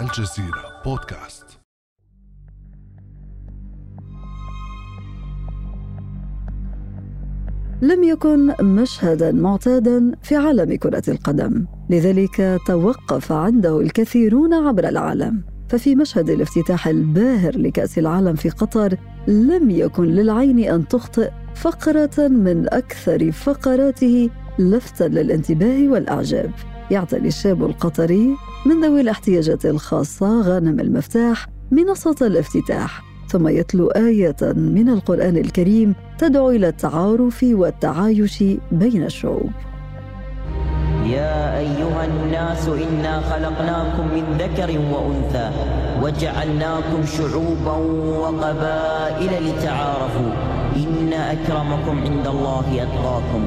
الجزيرة بودكاست. لم يكن مشهدا معتادا في عالم كرة القدم، لذلك توقف عنده الكثيرون عبر العالم، ففي مشهد الافتتاح الباهر لكأس العالم في قطر لم يكن للعين أن تخطئ فقرة من أكثر فقراته لفتا للانتباه والإعجاب. يعتني الشاب القطري من ذوي الاحتياجات الخاصة غانم المفتاح منصة الافتتاح ثم يتلو آية من القرآن الكريم تدعو إلى التعارف والتعايش بين الشعوب. يا أيها الناس إنا خلقناكم من ذكر وأنثى وجعلناكم شعوبا وقبائل لتعارفوا. إن أكرمكم عند الله أتقاكم.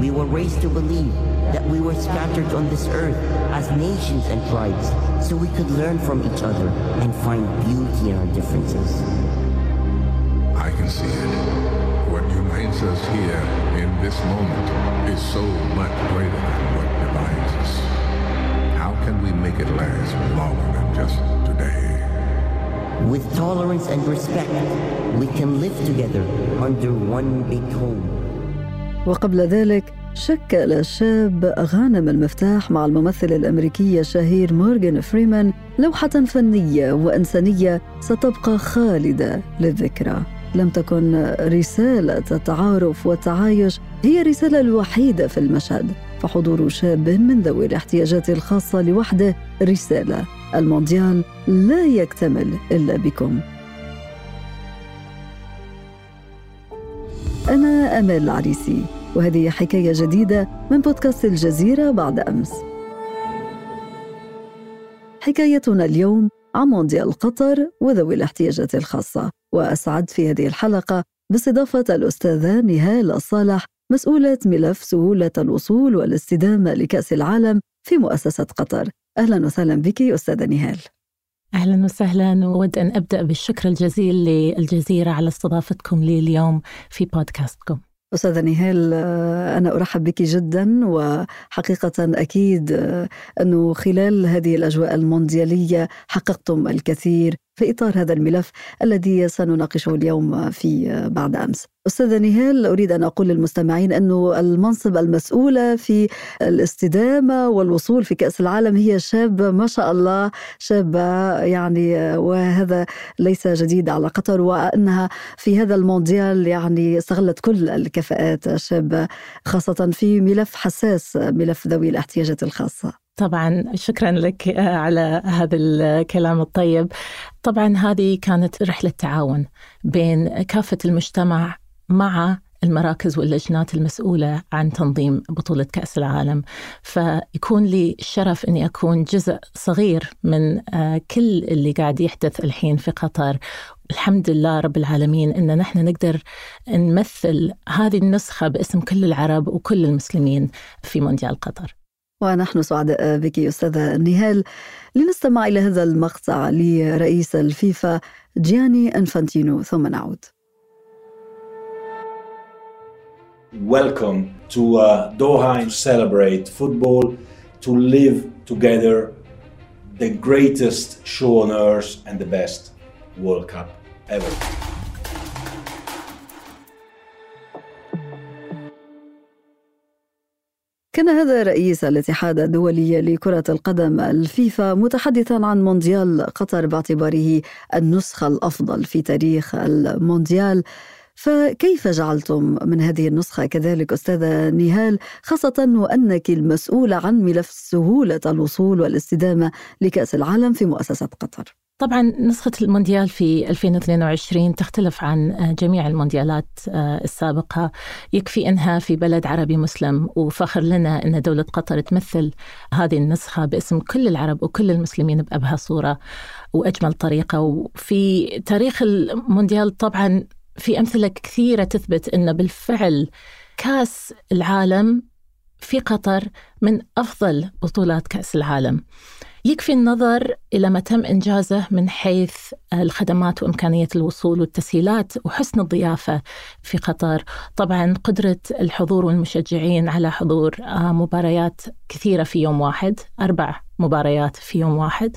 We were raised to believe that we were scattered on this earth as nations and tribes so we could learn from each other and find beauty in our differences. I can see it. What unites us here in this moment is so much greater than what divides us. How can we make it last longer than just today? With tolerance and respect, we can live together under one big home. وقبل ذلك شكل الشاب غانم المفتاح مع الممثل الأمريكي الشهير مورغان فريمان لوحة فنية وإنسانية ستبقى خالدة للذكرى. لم تكن رسالة التعارف والتعايش هي الرسالة الوحيدة في المشهد فحضور شاب من ذوي الاحتياجات الخاصة لوحده رسالة. المونديال لا يكتمل إلا بكم. أنا امال العريسي وهذه حكاية جديدة من بودكاست الجزيرة بعد أمس. حكايتنا اليوم عن مونديال قطر وذوي الاحتياجات الخاصة وأسعد في هذه الحلقة باستضافة الأستاذة نهال الصالح مسؤولة ملف سهولة الوصول والاستدامة لكأس العالم في مؤسسة قطر. أهلا وسهلا بك أستاذة نهال. أهلا وسهلا وود أن أبدأ بالشكر الجزيل للجزيرة على استضافتكم لي اليوم في بودكاستكم. أستاذة نهال أنا أرحب بك جدا وحقيقة أكيد أنه خلال هذه الأجواء المونديالية حققتم الكثير. في إطار هذا الملف الذي سنناقشه اليوم في بعد أمس. أستاذة نهال أريد أن أقول للمستمعين أنه المنصب المسؤولة في الاستدامة والوصول في كأس العالم هي شابة ما شاء الله شابة يعني وهذا ليس جديد على قطر وأنها في هذا المونديال يعني استغلت كل الكفاءات الشابة خاصة في ملف حساس ملف ذوي الاحتياجات الخاصة. طبعا شكرا لك على هذا الكلام الطيب. طبعا هذه كانت رحلة تعاون بين كافة المجتمع مع المراكز واللجنات المسؤولة عن تنظيم بطولة كأس العالم. فيكون لي الشرف أني أكون جزء صغير من كل اللي قاعد يحدث الحين في قطر. الحمد لله رب العالمين أن نحن نقدر نمثل هذه النسخة باسم كل العرب وكل المسلمين في مونديال قطر. ونحن سعداء بك أستاذة نهال لنستمع إلى هذا المقطع لرئيس الفيفا جياني أنفانتينو ثم نعود Welcome to uh, Doha to celebrate football, to live together the greatest show on earth and the best World Cup ever. كان هذا رئيس الاتحاد الدولي لكرة القدم الفيفا متحدثا عن مونديال قطر باعتباره النسخة الأفضل في تاريخ المونديال. فكيف جعلتم من هذه النسخة كذلك أستاذة نهال خاصة وأنك المسؤولة عن ملف سهولة الوصول والاستدامة لكأس العالم في مؤسسة قطر؟ طبعا نسخة المونديال في 2022 تختلف عن جميع المونديالات السابقة. يكفي أنها في بلد عربي مسلم وفخر لنا أن دولة قطر تمثل هذه النسخة باسم كل العرب وكل المسلمين بأبهى صورة وأجمل طريقة. وفي تاريخ المونديال طبعا في أمثلة كثيرة تثبت أن بالفعل كأس العالم في قطر من أفضل بطولات كأس العالم. يكفي النظر إلى ما تم إنجازه من حيث الخدمات وإمكانية الوصول والتسهيلات وحسن الضيافة في قطر. طبعا قدرة الحضور والمشجعين على حضور آه، مباريات كثيرة في يوم واحد أربع مباريات في يوم واحد.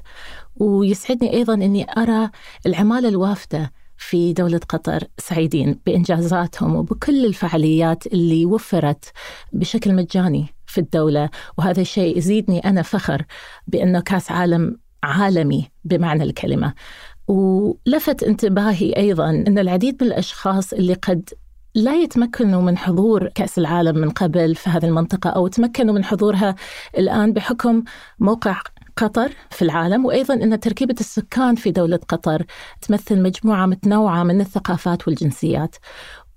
ويسعدني أيضا أني أرى العمالة الوافدة في دولة قطر سعيدين بإنجازاتهم وبكل الفعاليات اللي وفرت بشكل مجاني. في الدولة وهذا الشيء يزيدني أنا فخر بأنه كأس عالم عالمي بمعنى الكلمة. ولفت انتباهي أيضا أن العديد من الأشخاص اللي قد لا يتمكنوا من حضور كأس العالم من قبل في هذه المنطقة أو تمكنوا من حضورها الآن بحكم موقع قطر في العالم وأيضا أن تركيبة السكان في دولة قطر تمثل مجموعة متنوعة من الثقافات والجنسيات.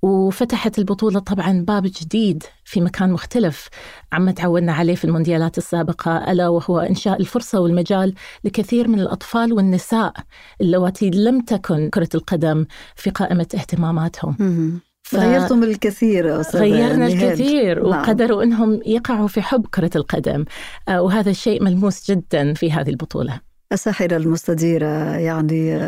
وفتحت البطولة طبعا باب جديد في مكان مختلف. عما تعودنا عليه في المونديالات السابقة ألا وهو إنشاء الفرصة والمجال لكثير من الأطفال والنساء اللواتي لم تكن كرة القدم في قائمة اهتماماتهم. ف... غيرتم الكثير غيرنا الكثير نعم. وقدروا إنهم يقعوا في حب كرة القدم. آه، وهذا الشيء ملموس جدا في هذه البطولة. الساحرة المستديرة يعني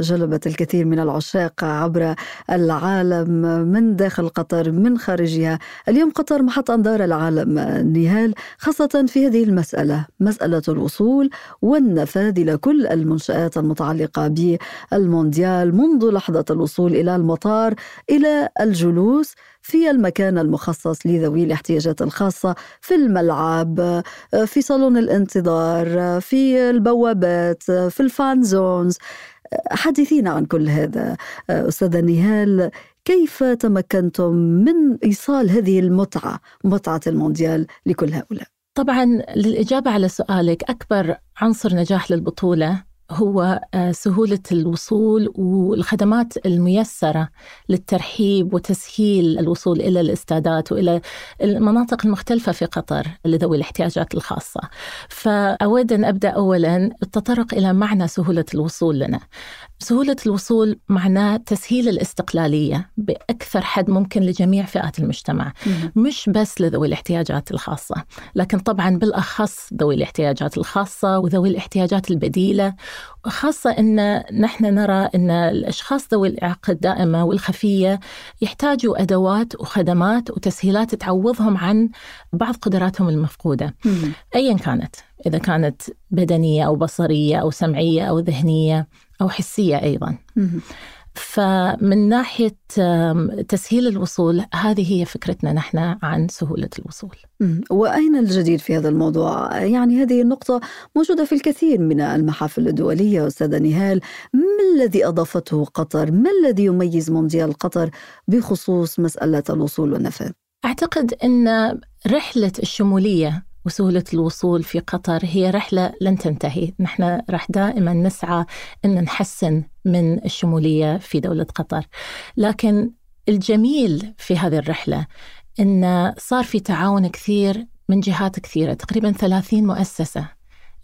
جلبت الكثير من العشاق عبر العالم من داخل قطر من خارجها. اليوم قطر محط أنظار العالم نهال خاصة في هذه المسألة مسألة الوصول والنفاذ إلى كل المنشآت المتعلقة بالمونديال منذ لحظة الوصول إلى المطار إلى الجلوس. في المكان المخصص لذوي الاحتياجات الخاصة في الملعب في صالون الانتظار في البوابات في الفان زونز حدثينا عن كل هذا أستاذة نهال كيف تمكنتم من إيصال هذه المتعة متعة المونديال لكل هؤلاء؟ طبعا للإجابة على سؤالك أكبر عنصر نجاح للبطولة هو آه، سهولة الوصول والخدمات الميسرة للترحيب وتسهيل الوصول إلى الاستادات وإلى المناطق المختلفة في قطر لذوي الاحتياجات الخاصة. فأود أن أبدأ أولا التطرق إلى معنى سهولة الوصول لنا. سهولة الوصول معناه تسهيل الاستقلالية بأكثر حد ممكن لجميع فئات المجتمع مش بس لذوي الاحتياجات الخاصة لكن طبعا بالأخص ذوي الاحتياجات الخاصة وذوي الاحتياجات البديلة خاصة أن نحن نرى أن الأشخاص ذوي الإعاقة الدائمة والخفية يحتاجوا أدوات وخدمات وتسهيلات تعوضهم عن بعض قدراتهم المفقودة. أيا كانت إذا كانت بدنية أو بصرية أو سمعية أو ذهنية أو حسية أيضا. فمن ناحية تسهيل الوصول هذه هي فكرتنا نحن عن سهولة الوصول وأين الجديد في هذا الموضوع؟ يعني هذه النقطة موجودة في الكثير من المحافل الدولية أستاذة نهال ما الذي أضافته قطر؟ ما الذي يميز مونديال قطر بخصوص مسألة الوصول والنفاذ؟ أعتقد أن رحلة الشمولية وسهولة الوصول في قطر هي رحلة لن تنتهي نحن راح دائما نسعى أن نحسن من الشمولية في دولة قطر. لكن الجميل في هذه الرحلة أن صار في تعاون كثير من جهات كثيرة تقريبا 30 مؤسسة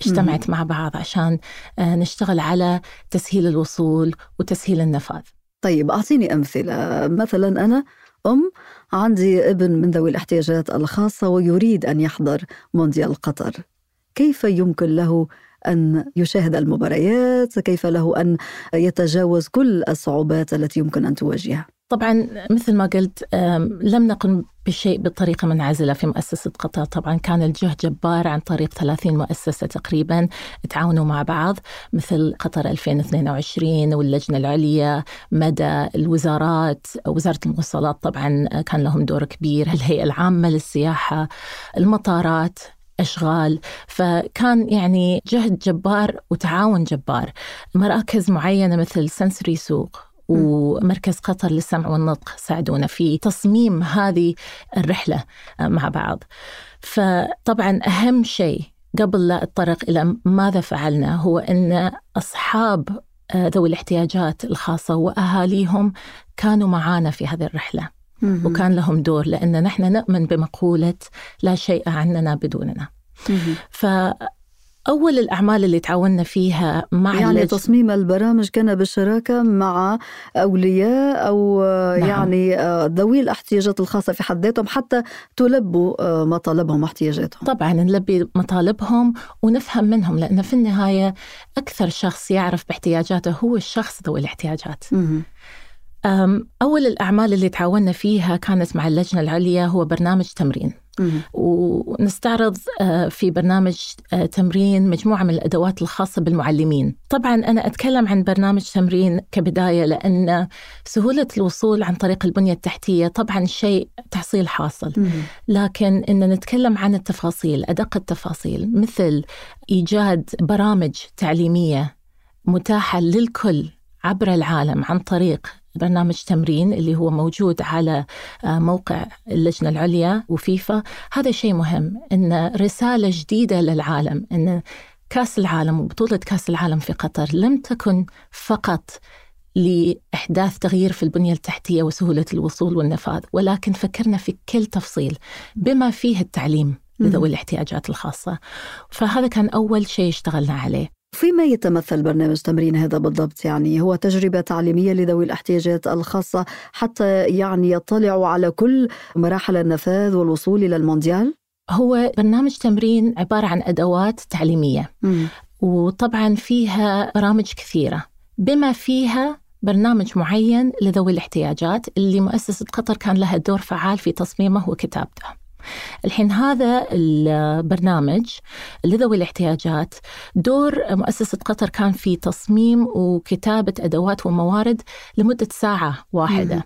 اجتمعت مع بعض عشان آه، نشتغل على تسهيل الوصول وتسهيل النفاذ. طيب أعطيني أمثلة. مثلا أنا أم عندي ابن من ذوي الاحتياجات الخاصة ويريد أن يحضر مونديال قطر. كيف يمكن له أن يشاهد المباريات كيف له أن يتجاوز كل الصعوبات التي يمكن أن تواجهها؟ طبعا مثل ما قلت لم نقم بشيء بطريقة منعزلة في مؤسسة قطر. طبعا كان الجهد جبار عن طريق 30 مؤسسة تقريبا تعاونوا مع بعض مثل قطر 2022 واللجنة العليا مدى الوزارات وزارة المواصلات طبعا كان لهم دور كبير الهيئة العامة للسياحة المطارات. أشغال فكان يعني جهد جبار وتعاون جبار. مراكز معينة مثل سنسري سوق ومركز قطر للسمع والنطق ساعدونا في تصميم هذه الرحلة مع بعض. فطبعا أهم شيء قبل لا أتطرق إلى ماذا فعلنا هو أن أصحاب ذوي الاحتياجات الخاصة وأهاليهم كانوا معانا في هذه الرحلة. وكان لهم دور لأن نحن نؤمن بمقولة لا شيء عننا بدوننا. ف أول الأعمال اللي تعاوننا فيها مع يعني اللج... تصميم البرامج كان بالشراكة مع أولياء أو نعم. يعني آه، ذوي الاحتياجات الخاصة في حد ذاتهم حتى تلبوا آه، مطالبهم واحتياجاتهم. طبعا نلبي مطالبهم ونفهم منهم لأن في النهاية أكثر شخص يعرف باحتياجاته هو الشخص ذوي الاحتياجات. مهم. أول الأعمال اللي تعاوننا فيها كانت مع اللجنة العليا هو برنامج تمرين. ونستعرض آه، في برنامج آه، تمرين مجموعة من الأدوات الخاصة بالمعلمين طبعا أنا أتكلم عن برنامج تمرين كبداية لأن سهولة الوصول عن طريق البنية التحتية طبعا شيء تحصيل حاصل. لكن إن نتكلم عن التفاصيل أدق التفاصيل مثل إيجاد برامج تعليمية متاحة للكل عبر العالم عن طريق برنامج تمرين اللي هو موجود على آه، موقع اللجنة العليا وفيفا. هذا شيء مهم إن رسالة جديدة للعالم إن كأس العالم وبطولة كأس العالم في قطر لم تكن فقط لإحداث تغيير في البنية التحتية وسهولة الوصول والنفاذ ولكن فكرنا في كل تفصيل بما فيه التعليم لذوي الاحتياجات الخاصة. فهذا كان أول شيء اشتغلنا عليه. فيما يتمثل برنامج تمرين هذا بالضبط؟ يعني هو تجربة تعليمية لذوي الاحتياجات الخاصة حتى يعني يطلعوا على كل مراحل النفاذ والوصول إلى المونديال؟ هو برنامج تمرين عبارة عن أدوات تعليمية. مم. وطبعا فيها برامج كثيرة. بما فيها برنامج معين لذوي الاحتياجات اللي مؤسسة قطر كان لها دور فعال في تصميمه وكتابته. الحين هذا البرنامج لذوي الاحتياجات. دور مؤسسة قطر كان في تصميم وكتابة أدوات وموارد لمدة ساعة واحدة.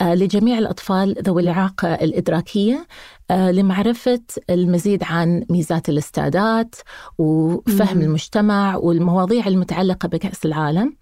آه، لجميع الأطفال ذوي الإعاقة الإدراكية آه، لمعرفة المزيد عن ميزات الاستعداد وفهم مم. المجتمع والمواضيع المتعلقة بكأس العالم.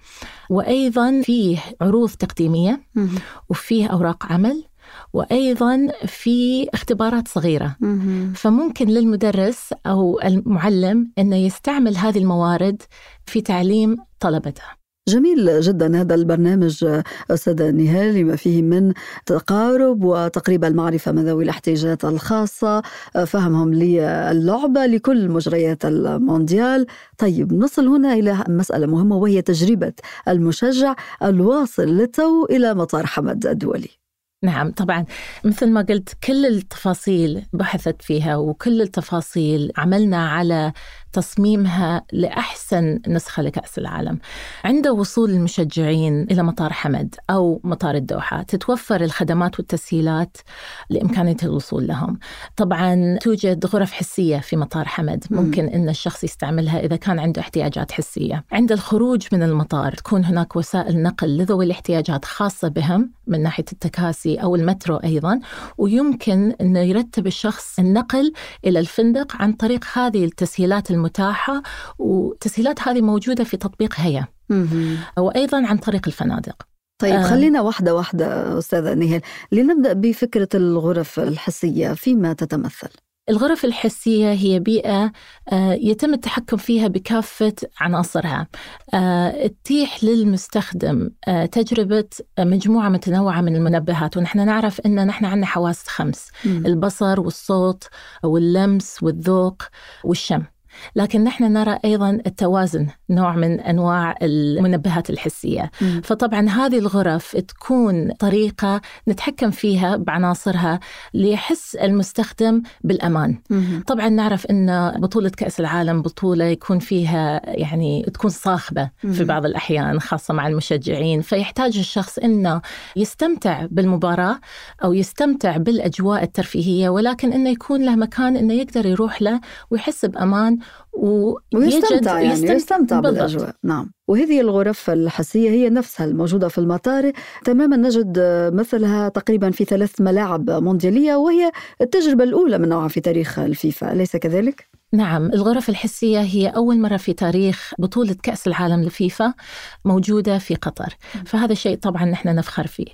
وأيضا فيه عروض تقديمية مم. وفيه أوراق عمل. وأيضا في اختبارات صغيرة. مم. فممكن للمدرس أو المعلم أنه يستعمل هذه الموارد في تعليم طلبته. جميل جدا هذا البرنامج أستاذة نهال لما فيه من تقارب وتقريب المعرفة من ذوي الاحتياجات الخاصة. فهمهم للعبة لكل مجريات المونديال. طيب نصل هنا إلى مسألة مهمة وهي تجربة المشجع الواصل للتو إلى مطار حمد الدولي. نعم طبعا. مثل ما قلت كل التفاصيل بحثت فيها وكل التفاصيل عملنا على تصميمها لأحسن نسخة لكأس العالم. عند وصول المشجعين إلى مطار حمد أو مطار الدوحة تتوفر الخدمات والتسهيلات لإمكانية الوصول لهم. طبعا توجد غرف حسية في مطار حمد ممكن أن الشخص يستعملها إذا كان عنده احتياجات حسية. عند الخروج من المطار تكون هناك وسائل نقل لذوي الاحتياجات خاصة بهم من ناحية التكاسي أو المترو أيضا ويمكن أنه يرتب الشخص النقل إلى الفندق عن طريق هذه التسهيلات المتاحة والتسهيلات هذه موجودة في تطبيق هيا. وأيضا عن طريق الفنادق. طيب آه. خلينا واحدة واحدة أستاذة نهال لنبدأ بفكرة الغرف الحسية فيما تتمثل؟ الغرف الحسية هي بيئة آه، يتم التحكم فيها بكافة عناصرها. آه، تتيح للمستخدم آه، تجربة مجموعة متنوعة من المنبهات. ونحن نعرف أن نحن عندنا حواس خمس. البصر والصوت واللمس والذوق والشم. لكن نحن نرى أيضا التوازن نوع من أنواع المنبهات الحسية. فطبعا هذه الغرف تكون طريقة نتحكم فيها بعناصرها ليحس المستخدم بالأمان مم. طبعا نعرف أن بطولة كأس العالم بطولة يكون فيها يعني تكون صاخبة في. بعض الأحيان خاصة مع المشجعين فيحتاج الشخص أنه يستمتع بالمباراة أو يستمتع بالأجواء الترفيهية ولكن أنه يكون له مكان أنه يقدر يروح له ويحس بأمان ويجد ويستمتع يعني يستمتع- يستمتع بالضبط. بالأجواء. نعم. وهذه الغرف الحسية هي نفسها الموجودة في المطار. تماما نجد مثلها تقريبا في ثلاث ملاعب مونديالية وهي التجربة الأولى من نوعها في تاريخ الفيفا. أليس كذلك؟ نعم الغرف الحسية هي أول مرة في تاريخ بطولة كأس العالم لفيفا موجودة في قطر. فهذا شيء طبعا نحن نفخر فيه.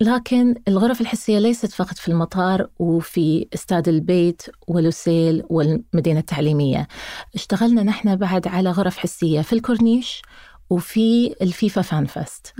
لكن الغرف الحسية ليست فقط في المطار وفي استاد البيت ولوسيل والمدينة التعليمية. اشتغلنا نحن بعد على غرف حسية في الكورنيش وفي الفيفا fan fest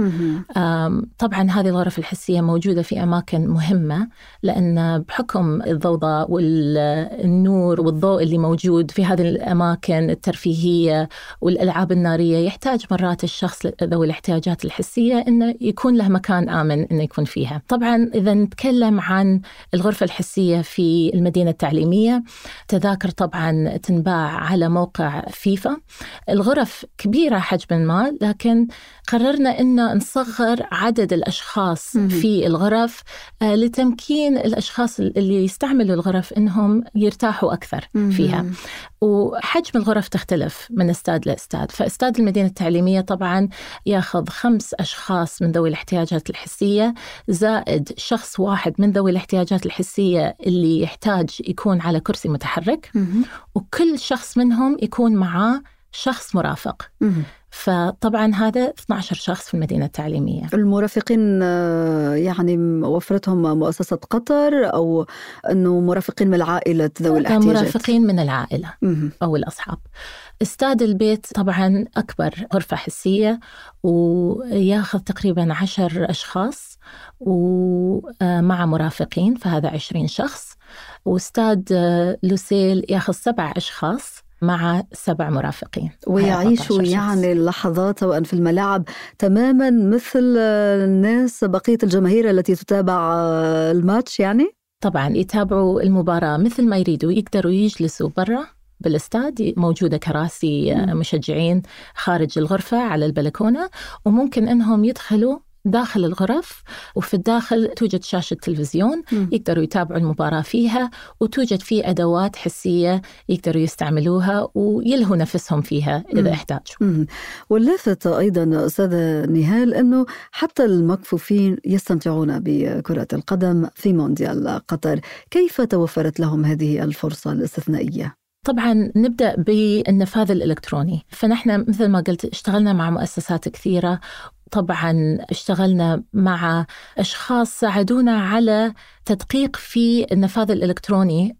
طبعا هذه الغرف الحسية موجودة في أماكن مهمة لأن بحكم الضوضاء والنور والضوء اللي موجود في هذه الأماكن الترفيهية والألعاب النارية يحتاج مرات الشخص ذوي الاحتياجات الحسية أنه يكون له مكان آمن أنه يكون فيها. طبعا إذا نتكلم عن الغرفة الحسية في المدينة التعليمية تذاكر طبعا تنباع على موقع فيفا الغرف كبيرة حجما ما لكن قررنا أن نصغر عدد الأشخاص في الغرف آه، لتمكين الأشخاص اللي يستعملوا الغرف أنهم يرتاحوا أكثر فيها. وحجم الغرف تختلف من استاد لاستاد فاستاد المدينة التعليمية طبعا ياخذ خمس أشخاص من ذوي الاحتياجات الحسية زائد شخص واحد من ذوي الاحتياجات الحسية اللي يحتاج يكون على كرسي متحرك وكل شخص منهم يكون معاه شخص مرافق. فطبعا هذا 12 شخص في المدينة التعليمية. المرافقين آه، يعني وفرتهم مؤسسة قطر أو أنه مرافقين من العائلة ذوي الاحتياجات؟ مرافقين من العائلة أو الأصحاب. استاد البيت طبعا أكبر غرفة حسية وياخذ تقريبا عشر أشخاص ومع مرافقين فهذا عشرين شخص. واستاد لوسيل ياخذ سبع أشخاص. مع سبع مرافقين. ويعيشوا يعني اللحظات سواء في الملاعب تماما مثل الناس بقية الجماهير التي تتابع الماتش يعني؟ طبعا يتابعوا المباراة مثل ما يريدوا يقدروا يجلسوا برا بالاستاد موجودة كراسي مشجعين خارج الغرفة على البلكونة وممكن أنهم يدخلوا داخل الغرف وفي الداخل توجد شاشة تلفزيون م. يقدروا يتابعوا المباراة فيها وتوجد في أدوات حسية يقدروا يستعملوها ويلهوا نفسهم فيها إذا احتاجوا. واللافت أيضا أستاذة نهال أنه حتى المكفوفين يستمتعون بكرة القدم في مونديال قطر. كيف توفرت لهم هذه الفرصة الاستثنائية؟ طبعا نبدأ بالنفاذ الإلكتروني. فنحن مثل ما قلت اشتغلنا مع مؤسسات كثيرة طبعا اشتغلنا مع أشخاص ساعدونا على تدقيق في النفاذ الإلكتروني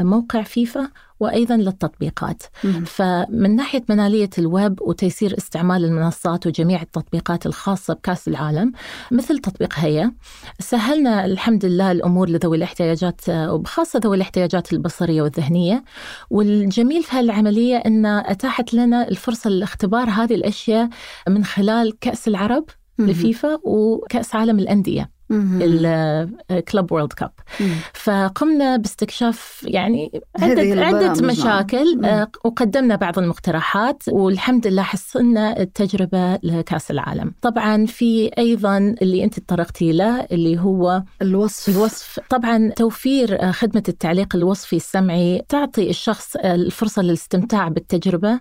لموقع فيفا وأيضا للتطبيقات. مم. فمن ناحية منالية الويب وتيسير استعمال المنصات وجميع التطبيقات الخاصة بكأس العالم مثل تطبيق هيا سهلنا الحمد لله الأمور لذوي الاحتياجات وبخاصه ذوي الاحتياجات البصرية والذهنية. والجميل في هالعملية إن أتاحت لنا الفرصة لاختبار هذه الأشياء من خلال كأس العرب لفيفا وكأس عالم الأندية. الكلب وورلد كاب فقمنا باستكشاف يعني عدة, عدة مشاكل مم. وقدمنا بعض المقترحات والحمد لله حصلنا التجربة لكأس العالم. طبعا في أيضا اللي أنت تطرقتي له اللي هو الوصف. الوصف. طبعا توفير خدمة التعليق الوصفي السمعي تعطي الشخص الفرصة للاستمتاع بالتجربة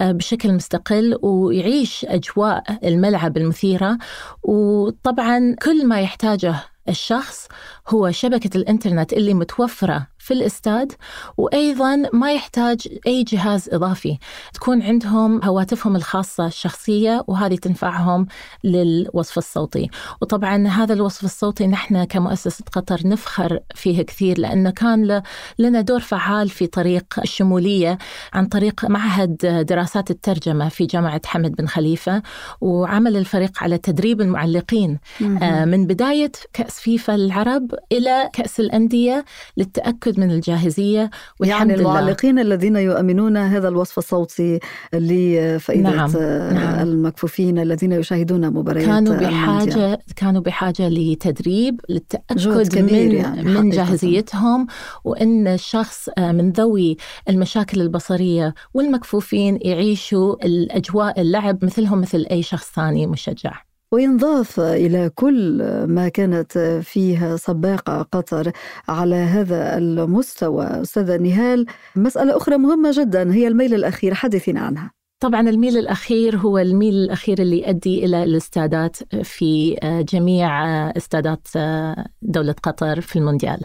بشكل مستقل ويعيش أجواء الملعب المثيرة. وطبعا كل ما يحتاج يحتاجه الشخص هو شبكة الإنترنت اللي متوفرة. في الإستاد وأيضا ما يحتاج أي جهاز إضافي. تكون عندهم هواتفهم الخاصة الشخصية وهذه تنفعهم للوصف الصوتي. وطبعا هذا الوصف الصوتي نحن كمؤسسة قطر نفخر فيه كثير لأنه كان لنا دور فعال في طريق الشمولية عن طريق معهد دراسات الترجمة في جامعة حمد بن خليفة وعمل الفريق على تدريب المعلقين. آه، من بداية كأس فيفا العرب إلى كأس الأندية للتأكد من الجاهزية والحمد يعني المعلقين لله. الذين يؤمنون هذا الوصف الصوتي لفائدة نعم. نعم. المكفوفين الذين يشاهدون مباريات كانوا بحاجة المونديال. كانوا بحاجة لتدريب للتأكد من, يعني من جاهزيتهم وأن الشخص من ذوي المشاكل البصرية والمكفوفين يعيشوا الأجواء اللعب مثلهم مثل أي شخص ثاني مشجع وينضاف إلى كل ما كانت فيه سباقة قطر على هذا المستوى. أستاذة نهال مسألة أخرى مهمة جدا هي الميل الأخير حدثنا عنها. طبعا الميل الأخير هو الميل الأخير اللي يؤدي إلى الاستادات في آه، جميع آه، استادات آه، دولة قطر في المونديال.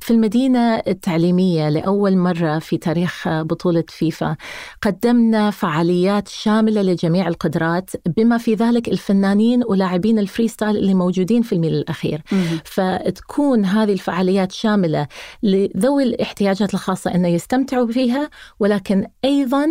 في المدينة التعليمية لأول مرة في تاريخ بطولة فيفا قدمنا فعاليات شاملة لجميع القدرات بما في ذلك الفنانين ولاعبين ال freestyle اللي موجودين في الميل الأخير. فتكون هذه الفعاليات شاملة لذوي الاحتياجات الخاصة أنه يستمتعوا فيها ولكن أيضا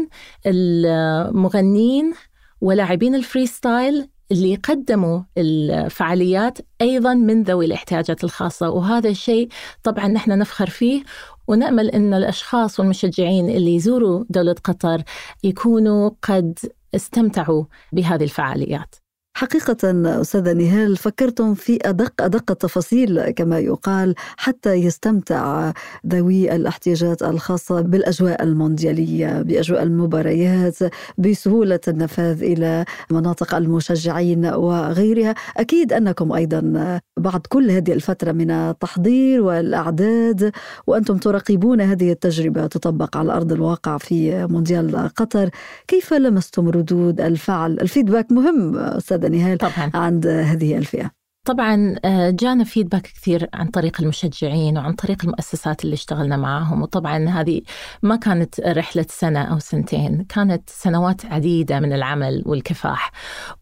مغنين ولاعبين ال freestyle اللي قدموا الفعاليات أيضا من ذوي الاحتياجات الخاصة وهذا الشيء طبعا نحن نفخر فيه ونأمل إن الأشخاص والمشجعين اللي يزوروا دولة قطر يكونوا قد استمتعوا بهذه الفعاليات. حقيقة أستاذة نهال فكرتم في أدق أدق التفاصيل كما يقال حتى يستمتع ذوي الاحتياجات الخاصة بالأجواء المونديالية بأجواء المباريات بسهولة النفاذ إلى مناطق المشجعين وغيرها. أكيد أنكم أيضا بعد كل هذه الفترة من التحضير والأعداد وأنتم تراقبون هذه التجربة تطبق على أرض الواقع في مونديال قطر. كيف لمستم ردود الفعل؟ الفيدباك مهم أستاذ نهال طبعا. عند هذه الفئة. طبعا آه، جانا فيدباك كثير عن طريق المشجعين وعن طريق المؤسسات اللي اشتغلنا معاهم. وطبعا هذه ما كانت رحلة سنة أو سنتين كانت سنوات عديدة من العمل والكفاح.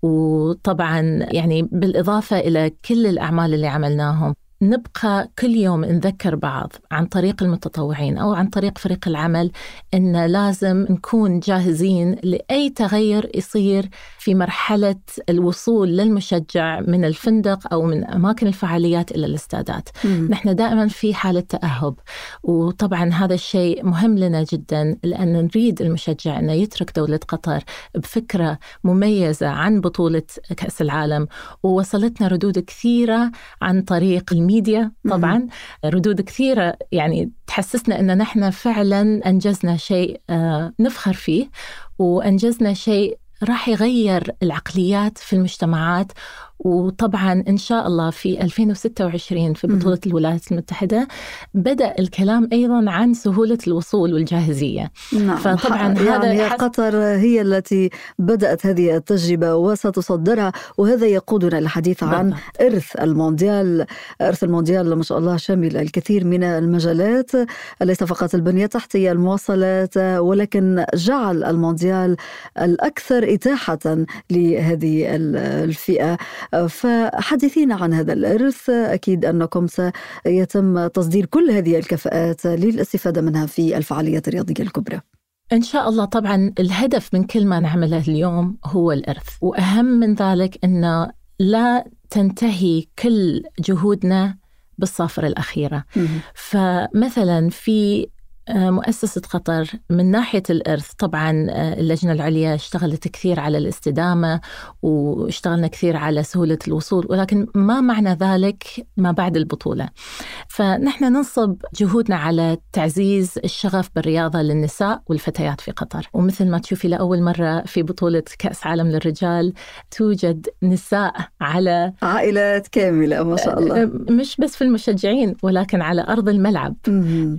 وطبعا يعني بالإضافة إلى كل الأعمال اللي عملناهم نبقى كل يوم نذكر بعض عن طريق المتطوعين أو عن طريق فريق العمل إن لازم نكون جاهزين لأي تغير يصير في مرحلة الوصول للمشجع من الفندق أو من أماكن الفعاليات إلى الاستادات. مم. نحن دائما في حالة تأهب وطبعا هذا الشيء مهم لنا جدا لأن نريد المشجع إنه يترك دولة قطر بفكرة مميزة عن بطولة كأس العالم ووصلتنا ردود كثيرة عن طريق الميديا طبعا. ردود كثيرة يعني تحسسنا أن نحن فعلا أنجزنا شيء آه، نفخر فيه وأنجزنا شيء راح يغير العقليات في المجتمعات وطبعا إن شاء الله في 2026 في بطولة الولايات المتحدة بدأ الكلام أيضا عن سهولة الوصول والجاهزية. نعم. فطبعا هذا يعني قطر هي التي بدأت هذه التجربة وستصدرها وهذا يقودنا للحديث عن إرث المونديال. إرث المونديال ما شاء الله شامل الكثير من المجالات ليس فقط البنية التحتية المواصلات ولكن جعل المونديال الأكثر إتاحة لهذه الفئة. فحدثينا عن هذا الإرث. أكيد أنكم سيتم تصدير كل هذه الكفاءات للاستفادة منها في الفعاليات الرياضية الكبرى. إن شاء الله طبعا الهدف من كل ما نعمله اليوم هو الإرث وأهم من ذلك أنه لا تنتهي كل جهودنا بالصافرة الأخيرة. فمثلا في مؤسسة قطر من ناحية الإرث طبعا آه، اللجنة العليا اشتغلت كثير على الاستدامة واشتغلنا كثير على سهولة الوصول ولكن ما معنى ذلك ما بعد البطولة. فنحن ننصب جهودنا على تعزيز الشغف بالرياضة للنساء والفتيات في قطر. ومثل ما تشوفي لأول مرة في بطولة كأس عالم للرجال توجد نساء على عائلات كاملة ما شاء الله. آه، مش بس في المشجعين ولكن على أرض الملعب.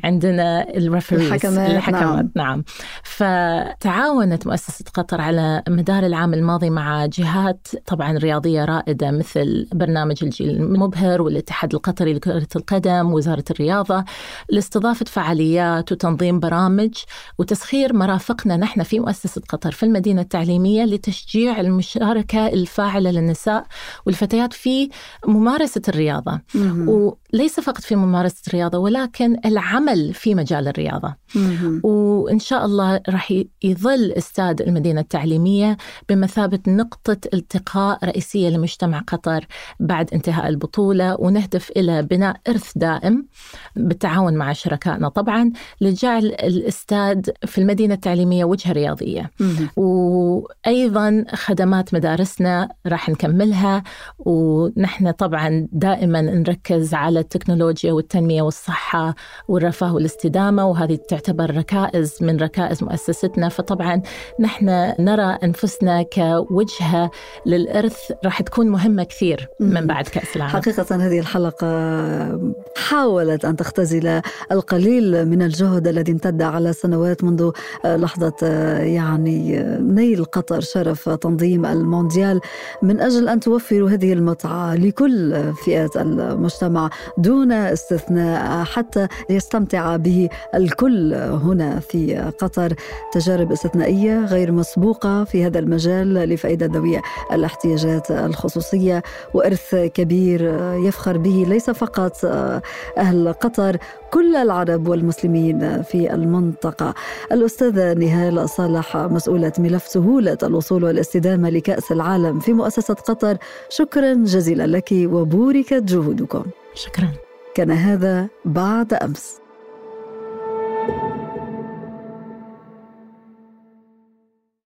عندنا الحكمات, الحكمات نعم. نعم. فتعاونت مؤسسة قطر على مدار العام الماضي مع جهات طبعا رياضية رائدة مثل برنامج الجيل المبهر والاتحاد القطري لكرة القدم وزارة الرياضة لاستضافة فعاليات وتنظيم برامج وتسخير مرافقنا نحن في مؤسسة قطر في المدينة التعليمية لتشجيع المشاركة الفاعلة للنساء والفتيات في ممارسة الرياضة. وليس فقط في ممارسة الرياضة ولكن العمل في مجال الرياضة. الرياضة. وإن شاء الله راح يظل استاد المدينة التعليمية بمثابة نقطة التقاء رئيسية لمجتمع قطر بعد انتهاء البطولة ونهدف إلى بناء إرث دائم بالتعاون مع شركائنا. طبعا لجعل الاستاد في المدينة التعليمية وجهة رياضية. وأيضا خدمات مدارسنا راح نكملها ونحن طبعا دائما نركز على التكنولوجيا والتنمية والصحة والرفاه والاستدامة وهذه تعتبر ركائز من ركائز مؤسستنا. فطبعا نحن نرى أنفسنا كوجهة للإرث راح تكون مهمة كثير من بعد كأس العالم. حقيقة هذه الحلقة حاولت أن تختزل القليل من الجهد الذي امتد على سنوات منذ لحظة يعني نيل قطر شرف تنظيم المونديال. من أجل أن توفروا هذه المتعة لكل فئات المجتمع دون استثناء حتى يستمتع به الكل هنا في قطر تجارب استثنائية غير مسبوقة في هذا المجال لفائدة ذوي الاحتياجات الخصوصية. وإرث كبير يفخر به ليس فقط أهل قطر كل العرب والمسلمين في المنطقة. الأستاذة نهال صالح مسؤولة ملف سهولة الوصول والاستدامة لكأس العالم في مؤسسة قطر. شكرا جزيلا لك وبوركت جهودكم. شكرا. كان هذا بعد أمس.